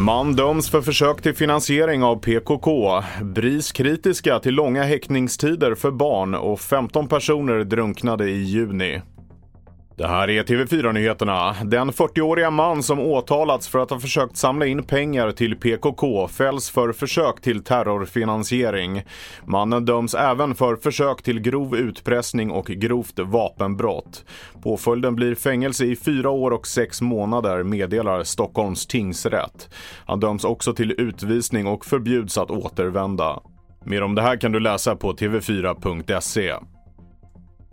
Man döms för försök till finansiering av PKK. BRIS kritiska till långa häktningstider för barn och 15 personer drunknade i juni. Det här är TV4-nyheterna. Den 40-åriga man som åtalats för att ha försökt samla in pengar till PKK fälls för försök till terrorfinansiering. Mannen döms även för försök till grov utpressning och grovt vapenbrott. Påföljden blir fängelse i fyra år och sex månader, meddelar Stockholms tingsrätt. Han döms också till utvisning och förbjuds att återvända. Mer om det här kan du läsa på tv4.se.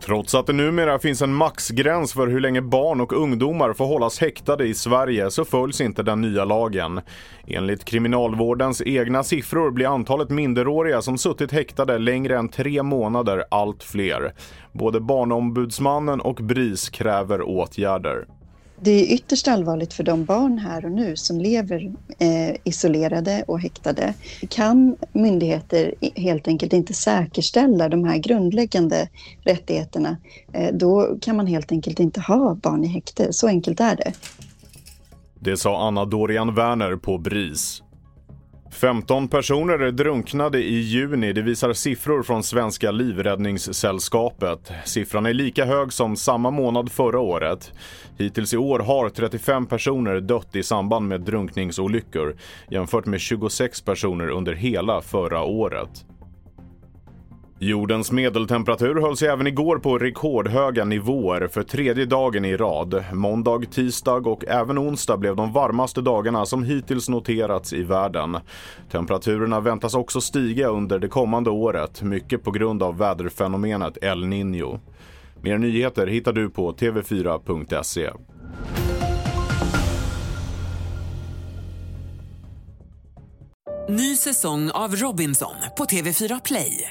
Trots att det numera finns en maxgräns för hur länge barn och ungdomar får hållas häktade i Sverige så följs inte den nya lagen. Enligt Kriminalvårdens egna siffror blir antalet minderåriga som suttit häktade längre än tre månader allt fler. Både Barnombudsmannen och BRIS kräver åtgärder. Det är ytterst allvarligt för de barn här och nu som lever eh, isolerade och häktade. Kan myndigheter helt enkelt inte säkerställa de här grundläggande rättigheterna, eh, då kan man helt enkelt inte ha barn i häkte. Så enkelt är det. Det sa Anna Dorian Werner på BRIS. 15 personer drunknade i juni, det visar siffror från Svenska Livräddningssällskapet. Siffran är lika hög som samma månad förra året. Hittills i år har 35 personer dött i samband med drunkningsolyckor jämfört med 26 personer under hela förra året. Jordens medeltemperatur höll sig även igår på rekordhöga nivåer för tredje dagen i rad. Måndag, tisdag och även onsdag blev de varmaste dagarna som hittills noterats i världen. Temperaturerna väntas också stiga under det kommande året, mycket på grund av väderfenomenet El Niño. Mer nyheter hittar du på tv4.se. Ny säsong av Robinson på TV4 Play.